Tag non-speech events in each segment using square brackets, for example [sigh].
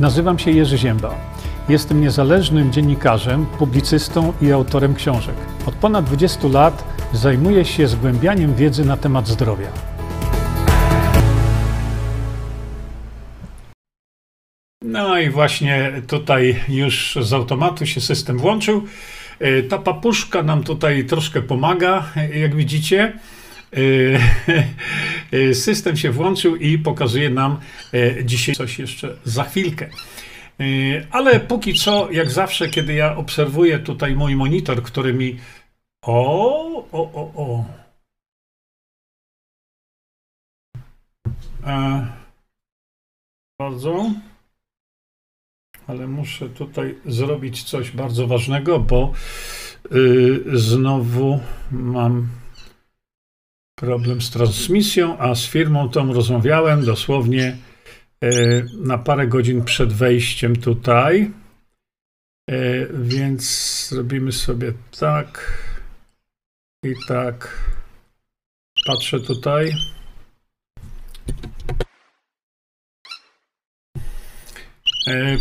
Nazywam się Jerzy Ziemba. Jestem niezależnym dziennikarzem, publicystą i autorem książek. Od ponad 20 lat zajmuję się zgłębianiem wiedzy na temat zdrowia. No i właśnie tutaj już z automatu się system włączył. E, Ta papuszka nam tutaj troszkę pomaga, jak widzicie. [laughs] E, System się włączył i pokazuje nam e, dzisiaj coś jeszcze za chwilkę. E, Ale póki co, jak zawsze, kiedy ja obserwuję tutaj mój monitor, który mi. O, o, o, o. E, bardzo. Ale muszę tutaj zrobić coś bardzo ważnego, bo y, znowu mam problem z transmisją, a z firmą tą rozmawiałem dosłownie y, na parę godzin przed wejściem tutaj. Y, więc zrobimy sobie tak i tak. Patrzę tutaj.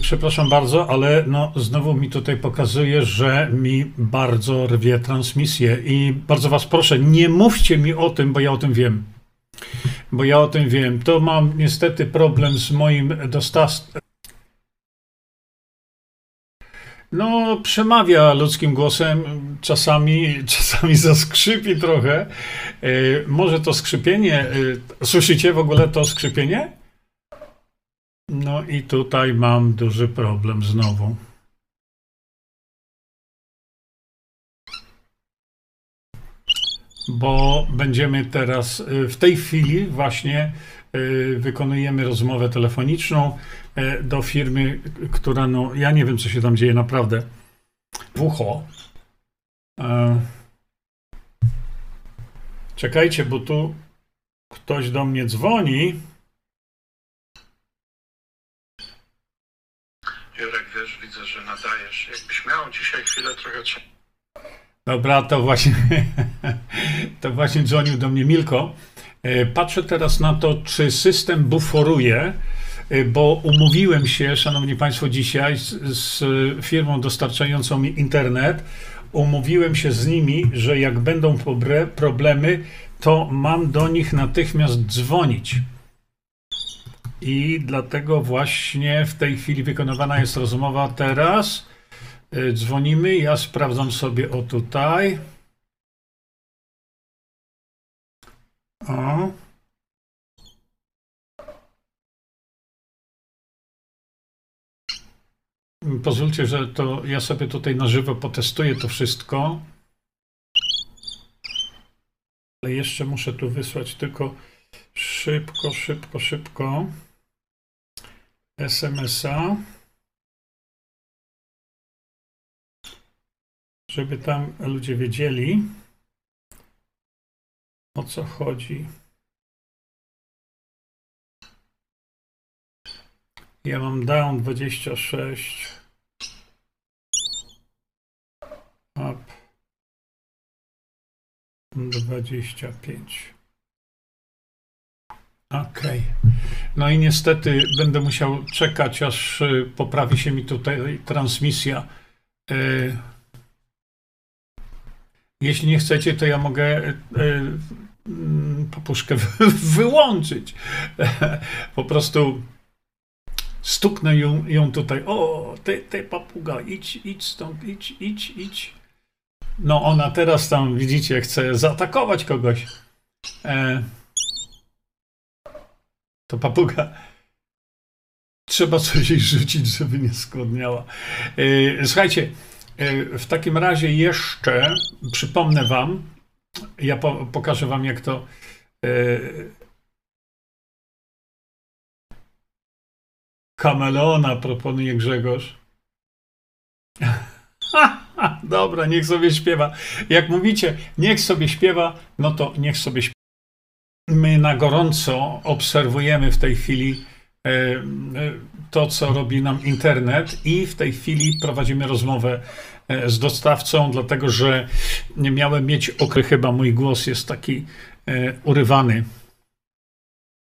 Przepraszam bardzo, ale no, znowu mi tutaj pokazuje, że mi bardzo rwie transmisję i bardzo Was proszę, nie mówcie mi o tym, bo ja o tym wiem. Bo ja o tym wiem. To mam niestety problem z moim dostawcą. No, przemawia ludzkim głosem, czasami, [laughs] czasami zaskrzypi trochę. E, Może to skrzypienie, e, słyszycie w ogóle to skrzypienie? No i tutaj mam duży problem znowu. Bo będziemy teraz, y, w tej chwili właśnie y, wykonujemy rozmowę telefoniczną y, do firmy, która, no, ja nie wiem, co się tam dzieje naprawdę. W ucho. E, Czekajcie, bo tu ktoś do mnie dzwoni. Nadajesz. Jakbyś miał dzisiaj chwilę trochę czasu. Dobra, to właśnie, [laughs] to właśnie dzwonił do mnie Milko. E, Patrzę teraz na to, czy system buforuje, e, bo umówiłem się, szanowni państwo, dzisiaj z, z firmą dostarczającą mi internet. Umówiłem się z nimi, że jak będą problemy, to mam do nich natychmiast dzwonić. I dlatego właśnie w tej chwili wykonywana jest rozmowa teraz. Y, Dzwonimy, ja sprawdzam sobie o tutaj. O. Pozwólcie, że to ja sobie tutaj na żywo potestuję to wszystko. Ale jeszcze muszę tu wysłać tylko szybko, szybko, szybko SMS-a. żeby tam ludzie wiedzieli, o co chodzi. Ja mam down 26. Up 25. Okej. No i niestety będę musiał czekać, aż y, poprawi się mi tutaj transmisja. Y, jeśli nie chcecie, to ja mogę e, mm, papuszkę wy- wyłączyć. [laughs] Po prostu stuknę ją, ją tutaj. O, ty, ty papuga, idź, idź stąd, idź, idź, idź. No ona teraz tam, widzicie, chce zaatakować kogoś. E, to papuga. Trzeba coś jej rzucić, żeby nie skłodniała. E, słuchajcie, E, W takim razie jeszcze przypomnę Wam, ja po, pokażę Wam, jak to. E, kameleona proponuje Grzegorz. [laughs] Dobra, niech sobie śpiewa. Jak mówicie, niech sobie śpiewa, no to niech sobie śpiewa. My na gorąco obserwujemy w tej chwili e, e, to, co robi nam internet, i w tej chwili prowadzimy rozmowę e, z dostawcą, dlatego że nie miałem mieć okry, chyba mój głos jest taki urywany.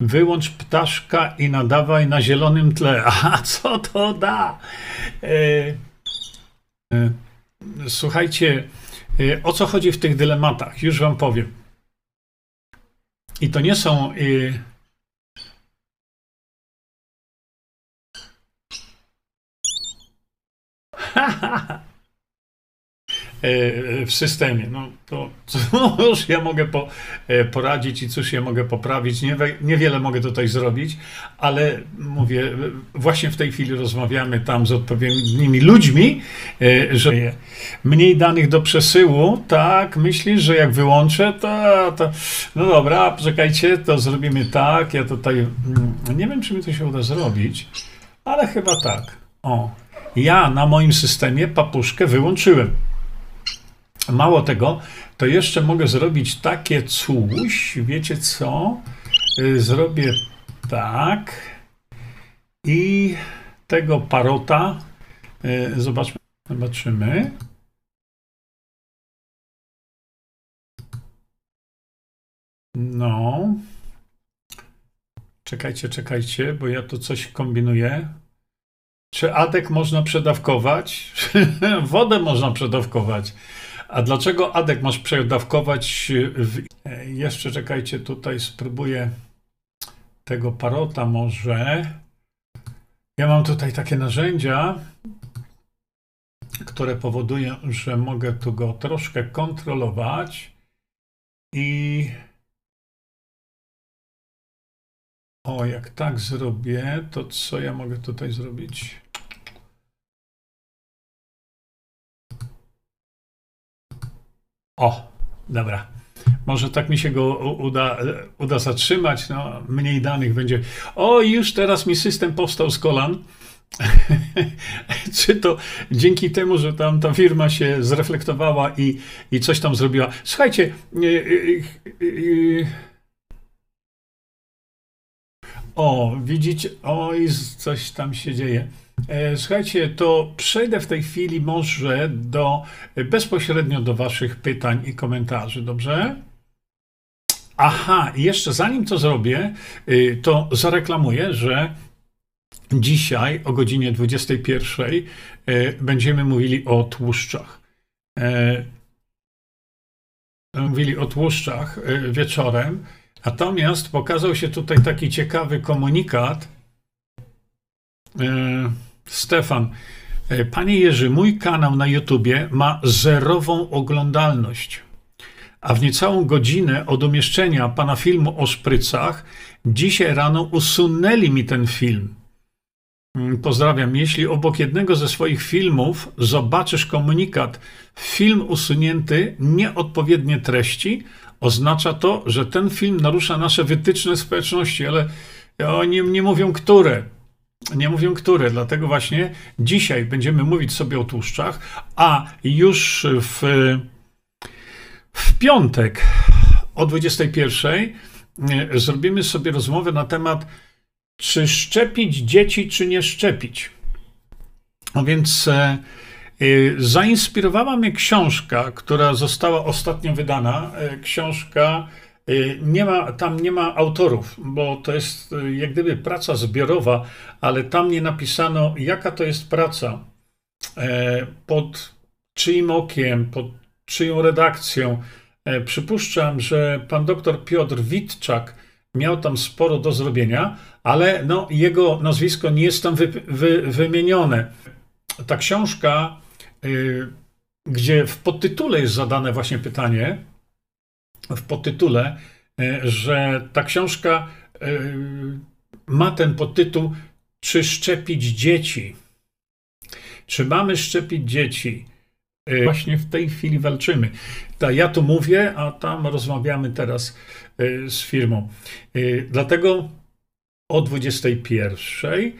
Wyłącz ptaszka i nadawaj na zielonym tle. [laughs] A co to da? Słuchajcie, o co chodzi w tych dylematach? Już wam powiem. I to nie są. E, E, w systemie. No to cóż ja mogę po, e, poradzić i cóż ja mogę poprawić. Nie, niewiele mogę tutaj zrobić, ale mówię, właśnie w tej chwili rozmawiamy tam z odpowiednimi ludźmi, e, że mniej danych do przesyłu, tak, myślisz, że jak wyłączę, to, to no dobra, poczekajcie, to zrobimy tak, ja tutaj, mm, nie wiem, czy mi to się uda zrobić, ale chyba tak. O, ja na moim systemie papuszkę wyłączyłem. Mało tego, to jeszcze mogę zrobić takie coś, wiecie co? Y, zrobię tak i tego parota y, zobaczmy, zobaczymy. No. Czekajcie, czekajcie, bo ja tu coś kombinuję. Czy adek można przedawkować? [laughs] Wodę można przedawkować. A dlaczego Adek masz przedawkować w... Jeszcze czekajcie, tutaj spróbuję tego parota może. Ja mam tutaj takie narzędzia, które powodują, że mogę tu go troszkę kontrolować i o, jak tak zrobię, to co ja mogę tutaj zrobić? O, dobra. Może tak mi się go uda, uda zatrzymać. No, mniej danych będzie. O, już teraz mi system powstał z kolan. [laughs] Czy to dzięki temu, że tam ta firma się zreflektowała i, i coś tam zrobiła? Słuchajcie. Yy, yy, yy, o, widzicie, oj, coś tam się dzieje. E, słuchajcie, to przejdę w tej chwili może do bezpośrednio do Waszych pytań i komentarzy, dobrze? Aha, jeszcze zanim to zrobię, y, to zareklamuję, że dzisiaj o godzinie 21 y, będziemy mówili o tłuszczach. E, mówili o tłuszczach wieczorem, natomiast pokazał się tutaj taki ciekawy komunikat. Stefan, e, panie Jerzy, mój kanał na YouTubie ma zerową oglądalność, a w niecałą godzinę od umieszczenia pana filmu o szprycach dzisiaj rano usunęli mi ten film. Mm, pozdrawiam. Jeśli obok jednego ze swoich filmów zobaczysz komunikat film usunięty, nieodpowiednie treści, oznacza to, że ten film narusza nasze wytyczne społeczności, ale oni nie mówią które. Nie mówią które, dlatego właśnie dzisiaj będziemy mówić sobie o tłuszczach, a już w, w piątek o 21 e, zrobimy sobie rozmowę na temat, czy szczepić dzieci, czy nie szczepić. No więc e, e, zainspirowała mnie książka, która została ostatnio wydana. Książka nie ma, tam nie ma autorów, bo to jest y, jak gdyby praca zbiorowa, ale tam nie napisano, jaka to jest praca, e, pod czyim okiem, pod czyją redakcją. E, przypuszczam, że pan doktor Piotr Witczak miał tam sporo do zrobienia, ale no, jego nazwisko nie jest tam wy, wy, wymienione. Ta książka, y, gdzie w podtytule jest zadane właśnie pytanie, w podtytule, e, że ta książka e, ma ten podtytuł Czy szczepić dzieci? Czy mamy szczepić dzieci? E, właśnie w tej chwili walczymy. Ja tu mówię, a tam rozmawiamy teraz z firmą. Dlatego o 21,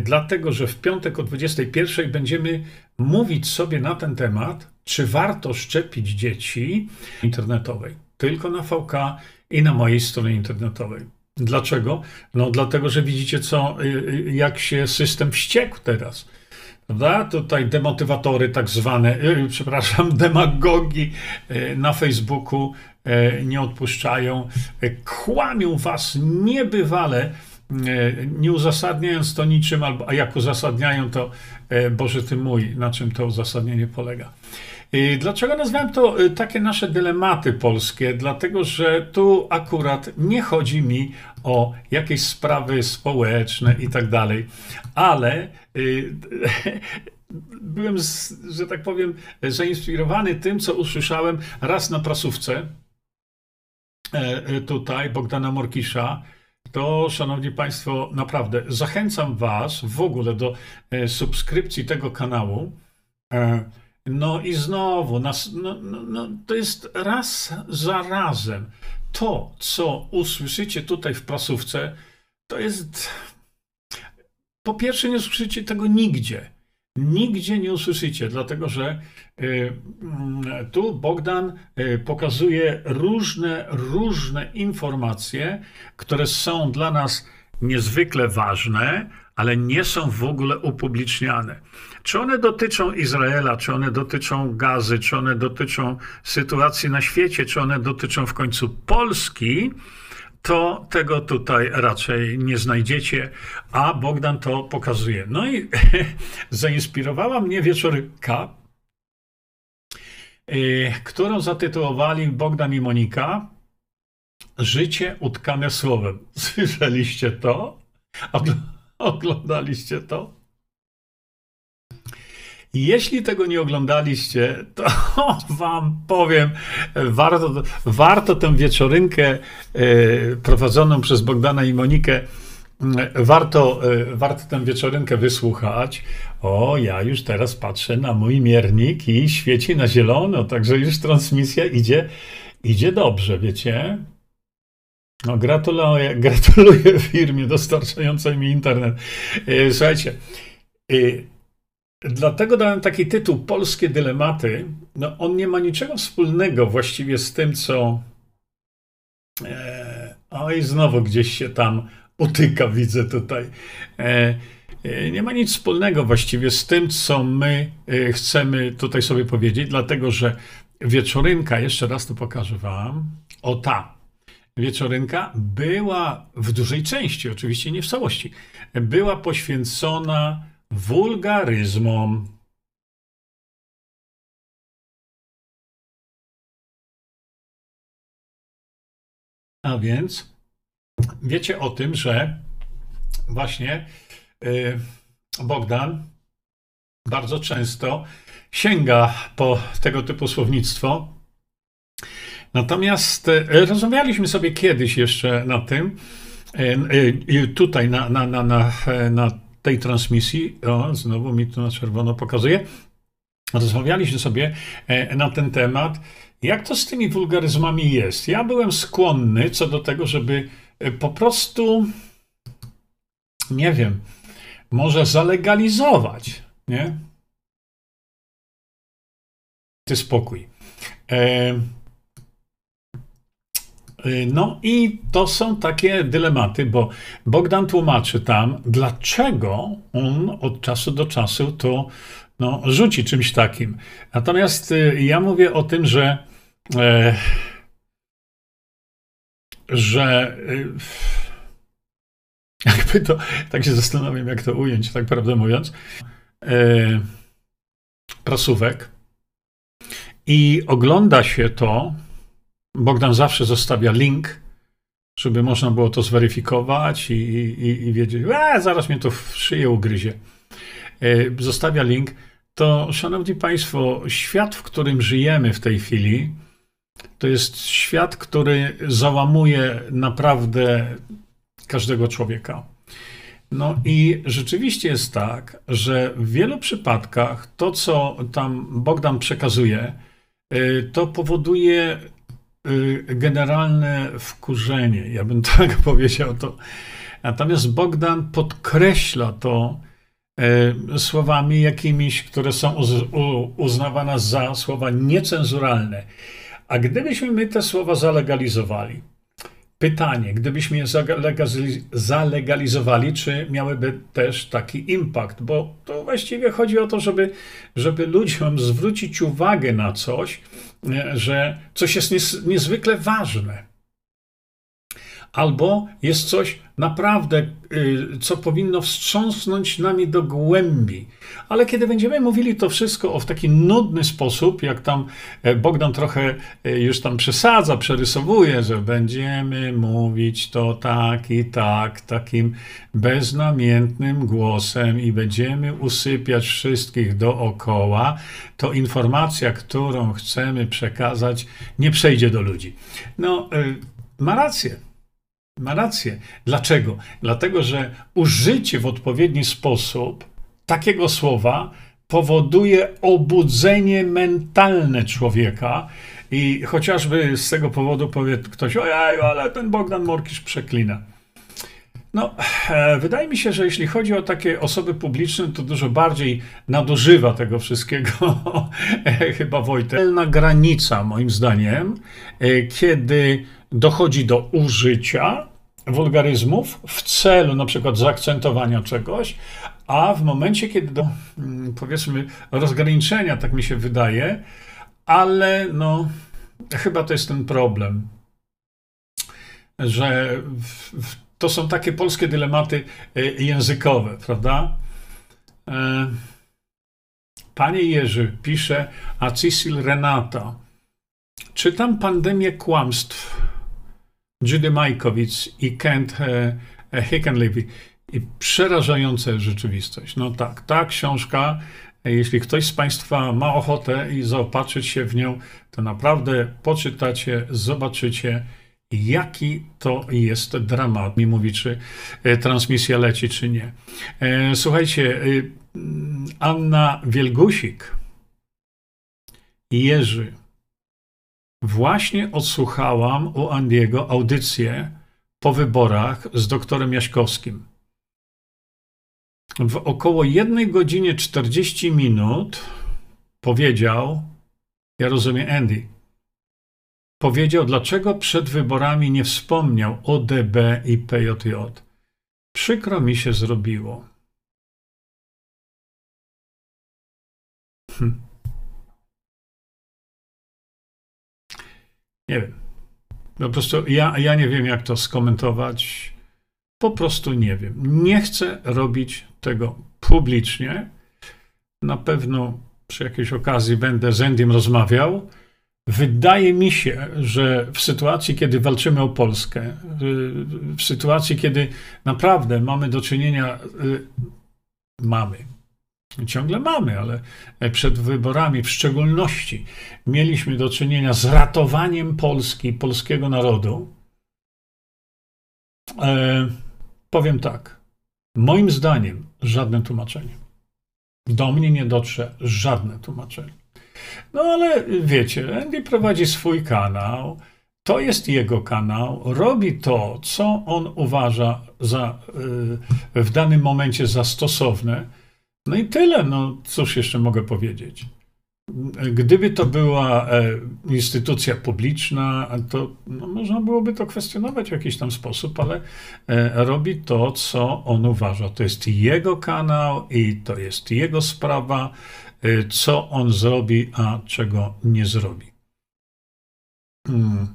dlatego że w piątek o 21 będziemy mówić sobie na ten temat, czy warto szczepić dzieci internetowej tylko na VK i na mojej stronie internetowej. Dlaczego? No dlatego, że widzicie, co, y, y, jak się system wściekł teraz. Prawda? Tutaj demotywatory tak zwane, yy, przepraszam, [laughs] demagogi na Facebooku nie odpuszczają, kłamią was niebywale, nie uzasadniając to niczym, albo, a jak uzasadniają to, Boże Ty mój, na czym to uzasadnienie polega. Dlaczego nazwałem to takie nasze dylematy polskie? Dlatego, że tu akurat nie chodzi mi o jakieś sprawy społeczne i tak dalej, ale [laughs] byłem, że tak powiem, zainspirowany tym, co usłyszałem raz na prasówce e, e, tutaj Bogdana Morkisza. To, szanowni państwo, naprawdę zachęcam was w ogóle do e, subskrypcji tego kanału. No i znowu, nas, no, no, no, to jest raz za razem. To, co usłyszycie tutaj w prasówce, to jest. Po pierwsze, nie usłyszycie tego nigdzie nigdzie nie usłyszycie, dlatego że y, mm, tu Bogdan y, pokazuje różne, różne informacje, które są dla nas niezwykle ważne, ale nie są w ogóle upubliczniane. Czy one dotyczą Izraela, czy one dotyczą gazy, czy one dotyczą sytuacji na świecie, czy one dotyczą w końcu Polski, to tego tutaj raczej nie znajdziecie, a Bogdan to pokazuje. No i [laughs] zainspirowała mnie wieczorka, y, którą zatytułowali Bogdan i Monika Życie utkane słowem. [laughs] Słyszeliście to? Oglądaliście to? Jeśli tego nie oglądaliście, to [laughs] wam powiem, warto, warto tę wieczorynkę e, prowadzoną przez Bogdana i Monikę, warto, e, warto tę wieczorynkę wysłuchać. O, ja już teraz patrzę na mój miernik i świeci na zielono, także już transmisja idzie, idzie dobrze, wiecie? No, gratuluję, [laughs] gratuluję firmie dostarczającej mi internet. E, słuchajcie, Dlatego dałem taki tytuł Polskie dylematy. No, on nie ma niczego wspólnego właściwie z tym, co. E, oj, znowu gdzieś się tam utyka, widzę tutaj. E, e, nie ma nic wspólnego właściwie z tym, co my e, chcemy tutaj sobie powiedzieć, dlatego że wieczorynka, jeszcze raz to pokażę Wam. O ta wieczorynka była w dużej części, oczywiście nie w całości, była poświęcona wulgaryzmom A więc wiecie o tym, że właśnie y, Bogdan bardzo często sięga po tego typu słownictwo. Natomiast y, rozmawialiśmy sobie kiedyś jeszcze na tym, y, tutaj na, na, na, na, na tej transmisji, o, znowu mi tu na czerwono pokazuje, rozmawialiśmy sobie e, na ten temat, jak to z tymi wulgaryzmami jest. Ja byłem skłonny co do tego, żeby e, po prostu, nie wiem, może zalegalizować, nie? Ty spokój. E no i to są takie dylematy, bo Bogdan tłumaczy tam, dlaczego on od czasu do czasu to no, rzuci czymś takim. Natomiast y, ja mówię o tym, że e, że e, [laughs] jakby to, tak się zastanawiam, jak to ująć, tak prawdę mówiąc, e, prasówek i ogląda się to Bogdan zawsze zostawia link, żeby można było to zweryfikować i, i, i wiedzieć, zaraz mnie to w szyję ugryzie. E, zostawia link. To, szanowni państwo, świat, w którym żyjemy w tej chwili, to jest świat, który załamuje naprawdę każdego człowieka. No i rzeczywiście jest tak, że w wielu przypadkach to, co tam Bogdan przekazuje, e, to powoduje generalne wkurzenie, ja bym [laughs] tak powiedział to. Natomiast Bogdan podkreśla to e, słowami jakimiś, które są uznawane za słowa niecenzuralne. A gdybyśmy my te słowa zalegalizowali, Pytanie, gdybyśmy je zalegalizowali, czy miałyby też taki impact? Bo to właściwie chodzi o to, żeby, żeby ludziom zwrócić uwagę na coś, e, że coś jest niezwykle ważne albo jest coś naprawdę, y, co powinno wstrząsnąć nami do głębi. Ale kiedy będziemy mówili to wszystko w taki nudny sposób, jak tam e, Bogdan trochę e, już tam przesadza, przerysowuje, że będziemy mówić to tak i tak, takim beznamiętnym głosem i będziemy usypiać wszystkich dookoła, to informacja, którą chcemy przekazać, nie przejdzie do ludzi. No, e, ma rację. Ma rację. Dlaczego? Dlatego, że użycie w odpowiedni sposób takiego słowa powoduje obudzenie mentalne człowieka. I chociażby z tego powodu powie ktoś, ojej, ale ten Bogdan Morkisz przeklina. No, e, wydaje mi się, że jeśli chodzi o takie osoby publiczne, to dużo bardziej nadużywa tego wszystkiego [laughs] e, chyba Wojtek. granica, moim zdaniem, e, kiedy dochodzi do użycia wulgaryzmów w celu na przykład zaakcentowania czegoś, a w momencie, kiedy do, mm, powiedzmy, rozgraniczenia, tak mi się wydaje, ale no, chyba to jest ten problem, że w, w, to są takie polskie dylematy e, językowe, prawda? E, Panie Jerzy, pisze Acisil Renata. Czytam pandemię kłamstw Judy Majkowicz i Kent Hickenlevy. I przerażająca rzeczywistość. No tak, ta książka, jeśli ktoś z Państwa ma ochotę i zaopatrzyć się w nią, to naprawdę poczytacie, zobaczycie, jaki to jest dramat. Mi mówi, czy e, transmisja leci, czy nie. E, słuchajcie, e, Anna Wielgusik Jerzy Właśnie odsłuchałam u Andiego audycję po wyborach z doktorem Jaśkowskim. W około 1 godzinie 40 minut powiedział, ja rozumiem Andy, powiedział, dlaczego przed wyborami nie wspomniał o DB i PJJ. Przykro mi się zrobiło. Hm. Nie wiem. Po prostu ja, ja nie wiem, jak to skomentować. Po prostu nie wiem. Nie chcę robić tego publicznie. Na pewno przy jakiejś okazji będę z Endym rozmawiał. Wydaje mi się, że w sytuacji, kiedy walczymy o Polskę, w sytuacji, kiedy naprawdę mamy do czynienia, y, mamy, Ciągle mamy, ale przed wyborami w szczególności mieliśmy do czynienia z ratowaniem Polski, polskiego narodu. E, powiem tak. Moim zdaniem żadne tłumaczenie. Do mnie nie dotrze żadne tłumaczenie. No ale wiecie, Andy prowadzi swój kanał. To jest jego kanał. Robi to, co on uważa za, y, w danym momencie za stosowne no i tyle, no cóż jeszcze mogę powiedzieć. Gdyby to była e, instytucja publiczna, to no, można byłoby to kwestionować w jakiś tam sposób, ale e, robi to, co on uważa. To jest jego kanał i to jest jego sprawa, e, co on zrobi, a czego nie zrobi. Hmm.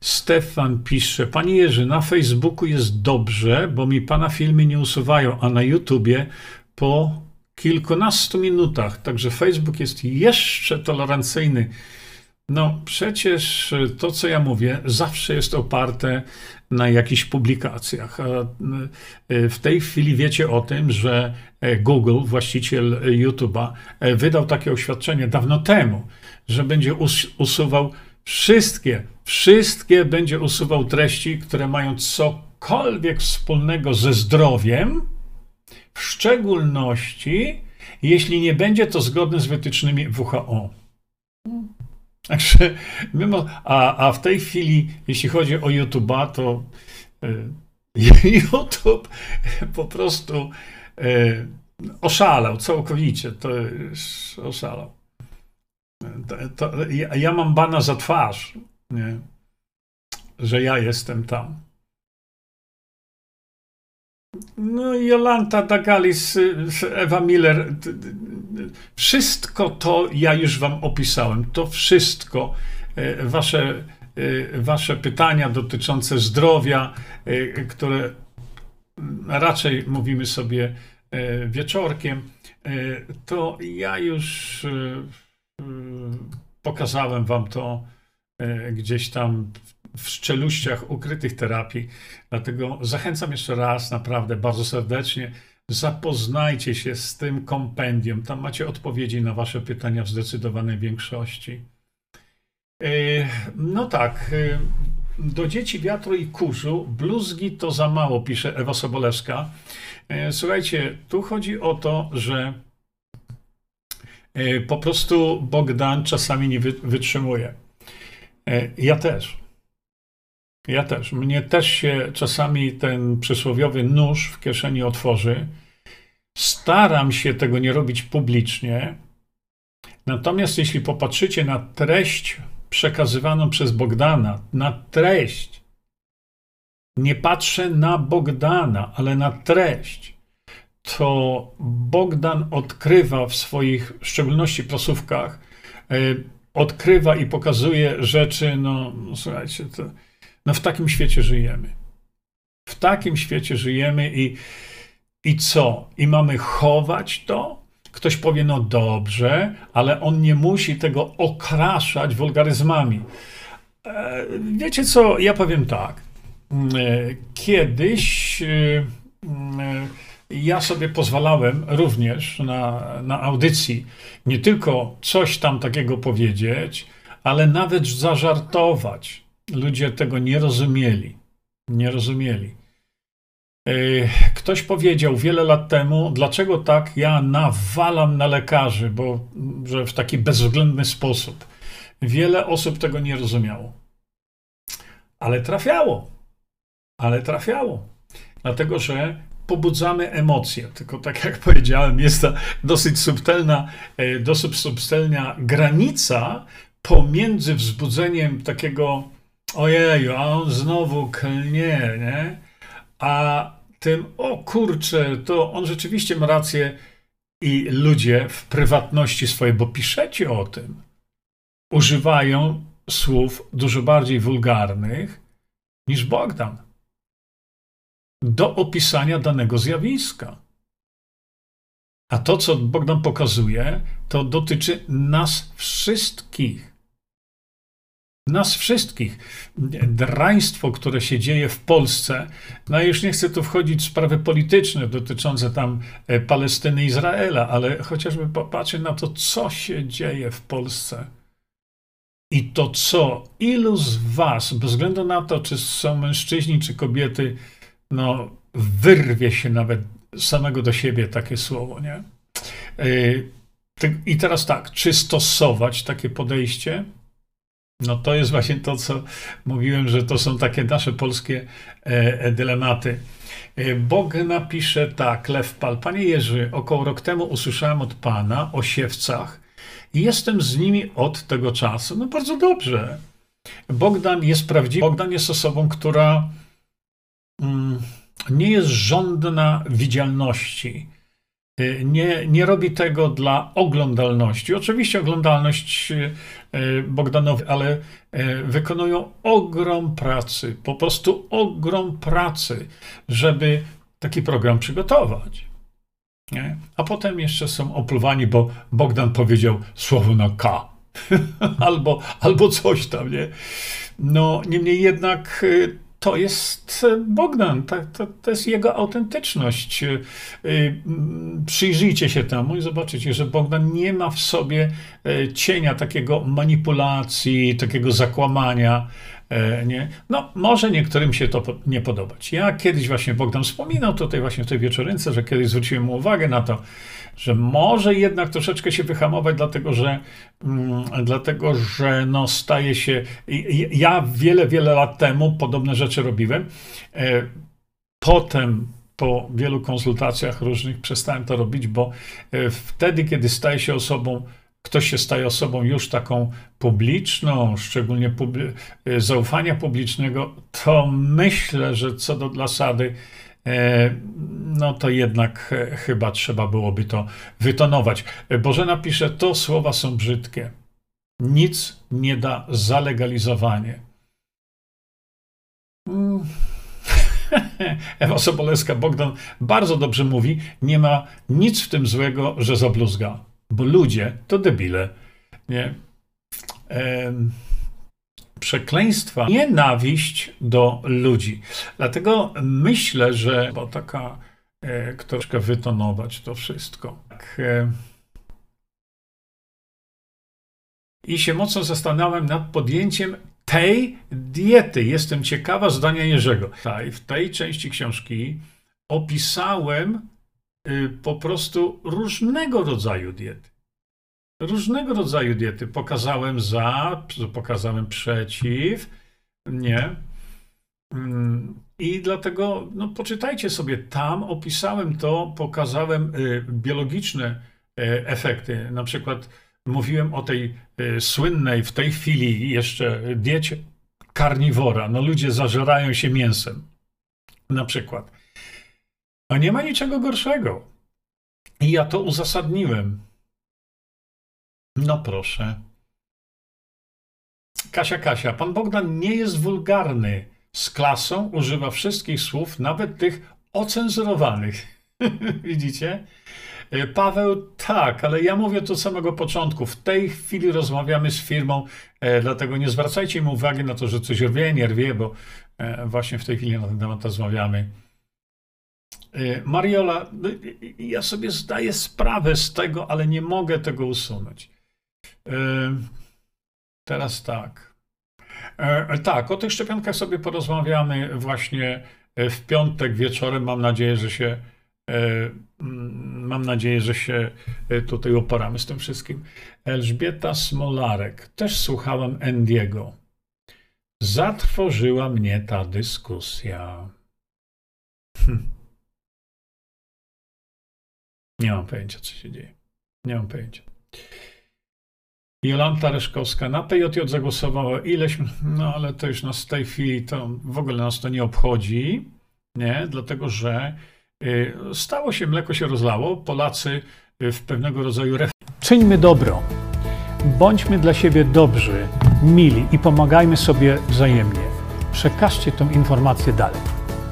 Stefan pisze, Panie Jerzy, na Facebooku jest dobrze, bo mi Pana filmy nie usuwają, a na YouTubie po kilkunastu minutach. Także Facebook jest jeszcze tolerancyjny. No przecież to, co ja mówię, zawsze jest oparte na jakichś publikacjach. E, w tej chwili wiecie o tym, że e, Google, właściciel YouTube'a, e, wydał takie oświadczenie dawno temu, że będzie usuwał wszystkie, wszystkie będzie usuwał treści, które mają cokolwiek wspólnego ze zdrowiem, w szczególności jeśli nie będzie to zgodne z wytycznymi WHO. Także, mimo, a, a w tej chwili, jeśli chodzi o YouTube'a, to y, [laughs] YouTube po prostu y, oszalał całkowicie. To oszalał. To, to, ja, ja, mam bana za twarz. Nie? że ja jestem tam. No, Jolanta Dagalis, Ewa Miller, wszystko to ja już wam opisałem. To wszystko, e, wasze, e, wasze pytania dotyczące zdrowia, e, które raczej mówimy sobie wieczorkiem, to ja już pokazałem wam to gdzieś tam w szczeluściach ukrytych terapii. Dlatego zachęcam jeszcze raz, naprawdę bardzo serdecznie. Zapoznajcie się z tym kompendium. Tam macie odpowiedzi na Wasze pytania w zdecydowanej większości. E, no tak. E, do dzieci wiatru i kurzu bluzgi to za mało, pisze Ewa Sobolewska. E, słuchajcie, tu chodzi o to, że po prostu Bogdan czasami nie wytrzymuje. Ja też. Ja też. Mnie też się czasami ten przysłowiowy nóż w kieszeni otworzy. Staram się tego nie robić publicznie. Natomiast jeśli popatrzycie na treść przekazywaną przez Bogdana, na treść, nie patrzę na Bogdana, ale na treść, to Bogdan odkrywa w swoich, w szczególności prasówkach, yy, odkrywa i pokazuje rzeczy, no, no słuchajcie, to no w takim świecie żyjemy. W takim świecie żyjemy i, i co? I mamy chować to? Ktoś powie, no dobrze, ale on nie musi tego okraszać wulgaryzmami. E, wiecie co? Ja powiem tak. E, kiedyś e, ja sobie pozwalałem również na, na audycji nie tylko coś tam takiego powiedzieć, ale nawet zażartować. Ludzie tego nie rozumieli. Nie rozumieli. E, ktoś powiedział wiele lat temu, dlaczego tak ja nawalam na lekarzy, bo że w taki bezwzględny sposób. Wiele osób tego nie rozumiało. Ale trafiało. Ale trafiało. Dlatego, że pobudzamy emocje. Tylko tak jak [laughs] powiedziałem, jest to dosyć subtelna, e, dosyć subtelna granica pomiędzy wzbudzeniem takiego ojeju, a on znowu klnie, nie? A tym, o kurczę, to on rzeczywiście ma rację i ludzie w prywatności swojej, bo piszecie o tym, używają słów dużo bardziej wulgarnych niż Bogdan do opisania danego zjawiska. A to, co Bogdan pokazuje, to dotyczy nas wszystkich nas wszystkich. Draństwo, które się dzieje w Polsce, no już nie chcę tu wchodzić w sprawy polityczne dotyczące tam e, Palestyny, Izraela, ale chociażby popatrzeć na to, co się dzieje w Polsce. I to co, ilu z was, bez względu na to, czy są mężczyźni, czy kobiety, no wyrwie się nawet samego do siebie takie słowo, nie? E, I teraz tak, czy stosować takie podejście? No to jest właśnie to, co mówiłem, że to są takie nasze polskie e, e dylematy. E, Bog napisze tak, Lew Pal. Panie Jerzy, około rok temu usłyszałem od Pana o siewcach i jestem z nimi od tego czasu. No bardzo dobrze. Bogdan jest prawdziwy. Bogdan jest osobą, która mm, nie jest żądna widzialności. Y, nie, nie robi tego dla oglądalności. Oczywiście oglądalność y, Bogdanowi, ale y, wykonują ogrom pracy, po prostu ogrom pracy, żeby taki program przygotować. Nie? A potem jeszcze są opluwani, bo Bogdan powiedział słowo na K. [laughs] albo, albo coś tam, nie? No, niemniej jednak to jest e, Bogdan, to, to, jest jego autentyczność. E, przyjrzyjcie się temu i zobaczycie, że Bogdan nie ma w sobie e, cienia takiego manipulacji, takiego zakłamania. Nie? No, może niektórym się to nie podobać. Ja kiedyś właśnie Bogdan wspominał tutaj właśnie w tej wieczorynce, że kiedyś zwróciłem mu uwagę na to, że może jednak troszeczkę się wyhamować, dlatego że, mm, dlatego, że no staje się. Ja wiele, wiele lat temu podobne rzeczy robiłem. E, potem po wielu konsultacjach różnych przestałem to robić, bo e, wtedy, kiedy staje się osobą ktoś się staje osobą już taką publiczną, szczególnie publi zaufania publicznego, to myślę, że co do zasady, no to jednak chyba trzeba byłoby to wytonować. Bożena pisze, to słowa są brzydkie. Nic nie da zalegalizowanie. Mm. [laughs] Ewa Sobolewska, Bogdan bardzo dobrze mówi, nie ma nic w tym złego, że zabluzga, bo ludzie to debile. Nie? Ehm, przekleństwa, nienawiść do ludzi. Dlatego myślę, że bo taka e, troszkę wytonować to wszystko. Tak, e, I się mocno zastanawiam nad podjęciem tej diety. Jestem ciekawa zdania Jerzego. W tej części książki opisałem y, po prostu różnego rodzaju diety. Różnego rodzaju diety. Pokazałem za, pokazałem przeciw, nie. Mm, I dlatego, no, poczytajcie sobie, tam opisałem to, pokazałem y, biologiczne y, efekty. Na przykład Mówiłem o tej y, słynnej w tej chwili jeszcze diecie karniwora. No ludzie zażerają się mięsem. Na przykład. A nie ma niczego gorszego. I ja to uzasadniłem. No proszę. Kasia, Kasia, pan Bogdan nie jest wulgarny. Z klasą używa wszystkich słów, nawet tych ocenzurowanych. [laughs] Widzicie? E, Paweł, tak, ale ja mówię to od samego początku. W tej chwili rozmawiamy z firmą, e, dlatego nie zwracajcie mi uwagi na to, że coś rwie, nie rwie, bo e, właśnie w tej chwili na ten temat rozmawiamy. Mariola, no, ja sobie zdaję sprawę z tego, ale nie mogę tego usunąć. Teraz tak. Tak, o tych szczepionkach sobie porozmawiamy właśnie w piątek wieczorem. Mam nadzieję, że się E, mm, mam nadzieję, że się e, tutaj uporamy z tym wszystkim. Elżbieta Smolarek. Też słuchałem Endiego. Zatrwożyła mnie ta dyskusja. Hm. Nie mam pojęcia, co się dzieje. Nie mam pojęcia. Jolanta Reszkowska na PJJ zagłosowała ileś, no ale to już nas w tej chwili to w ogóle nas to nie obchodzi, nie, dlatego że Y, stało się, mleko się rozlało. Polacy y, w pewnego rodzaju Czyńmy dobro. Bądźmy dla siebie dobrzy, mili i pomagajmy sobie wzajemnie. Przekażcie tę informację dalej.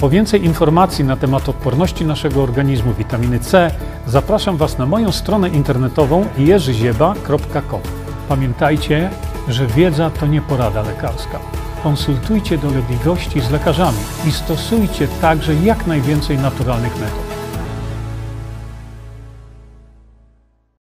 Po więcej informacji na temat odporności naszego organizmu witaminy C zapraszam Was na moją stronę internetową jerzyzieba.com. Pamiętajcie, że wiedza to nie porada lekarska. Konsultujcie dolegliwości z lekarzami i stosujcie także jak najwięcej naturalnych metod.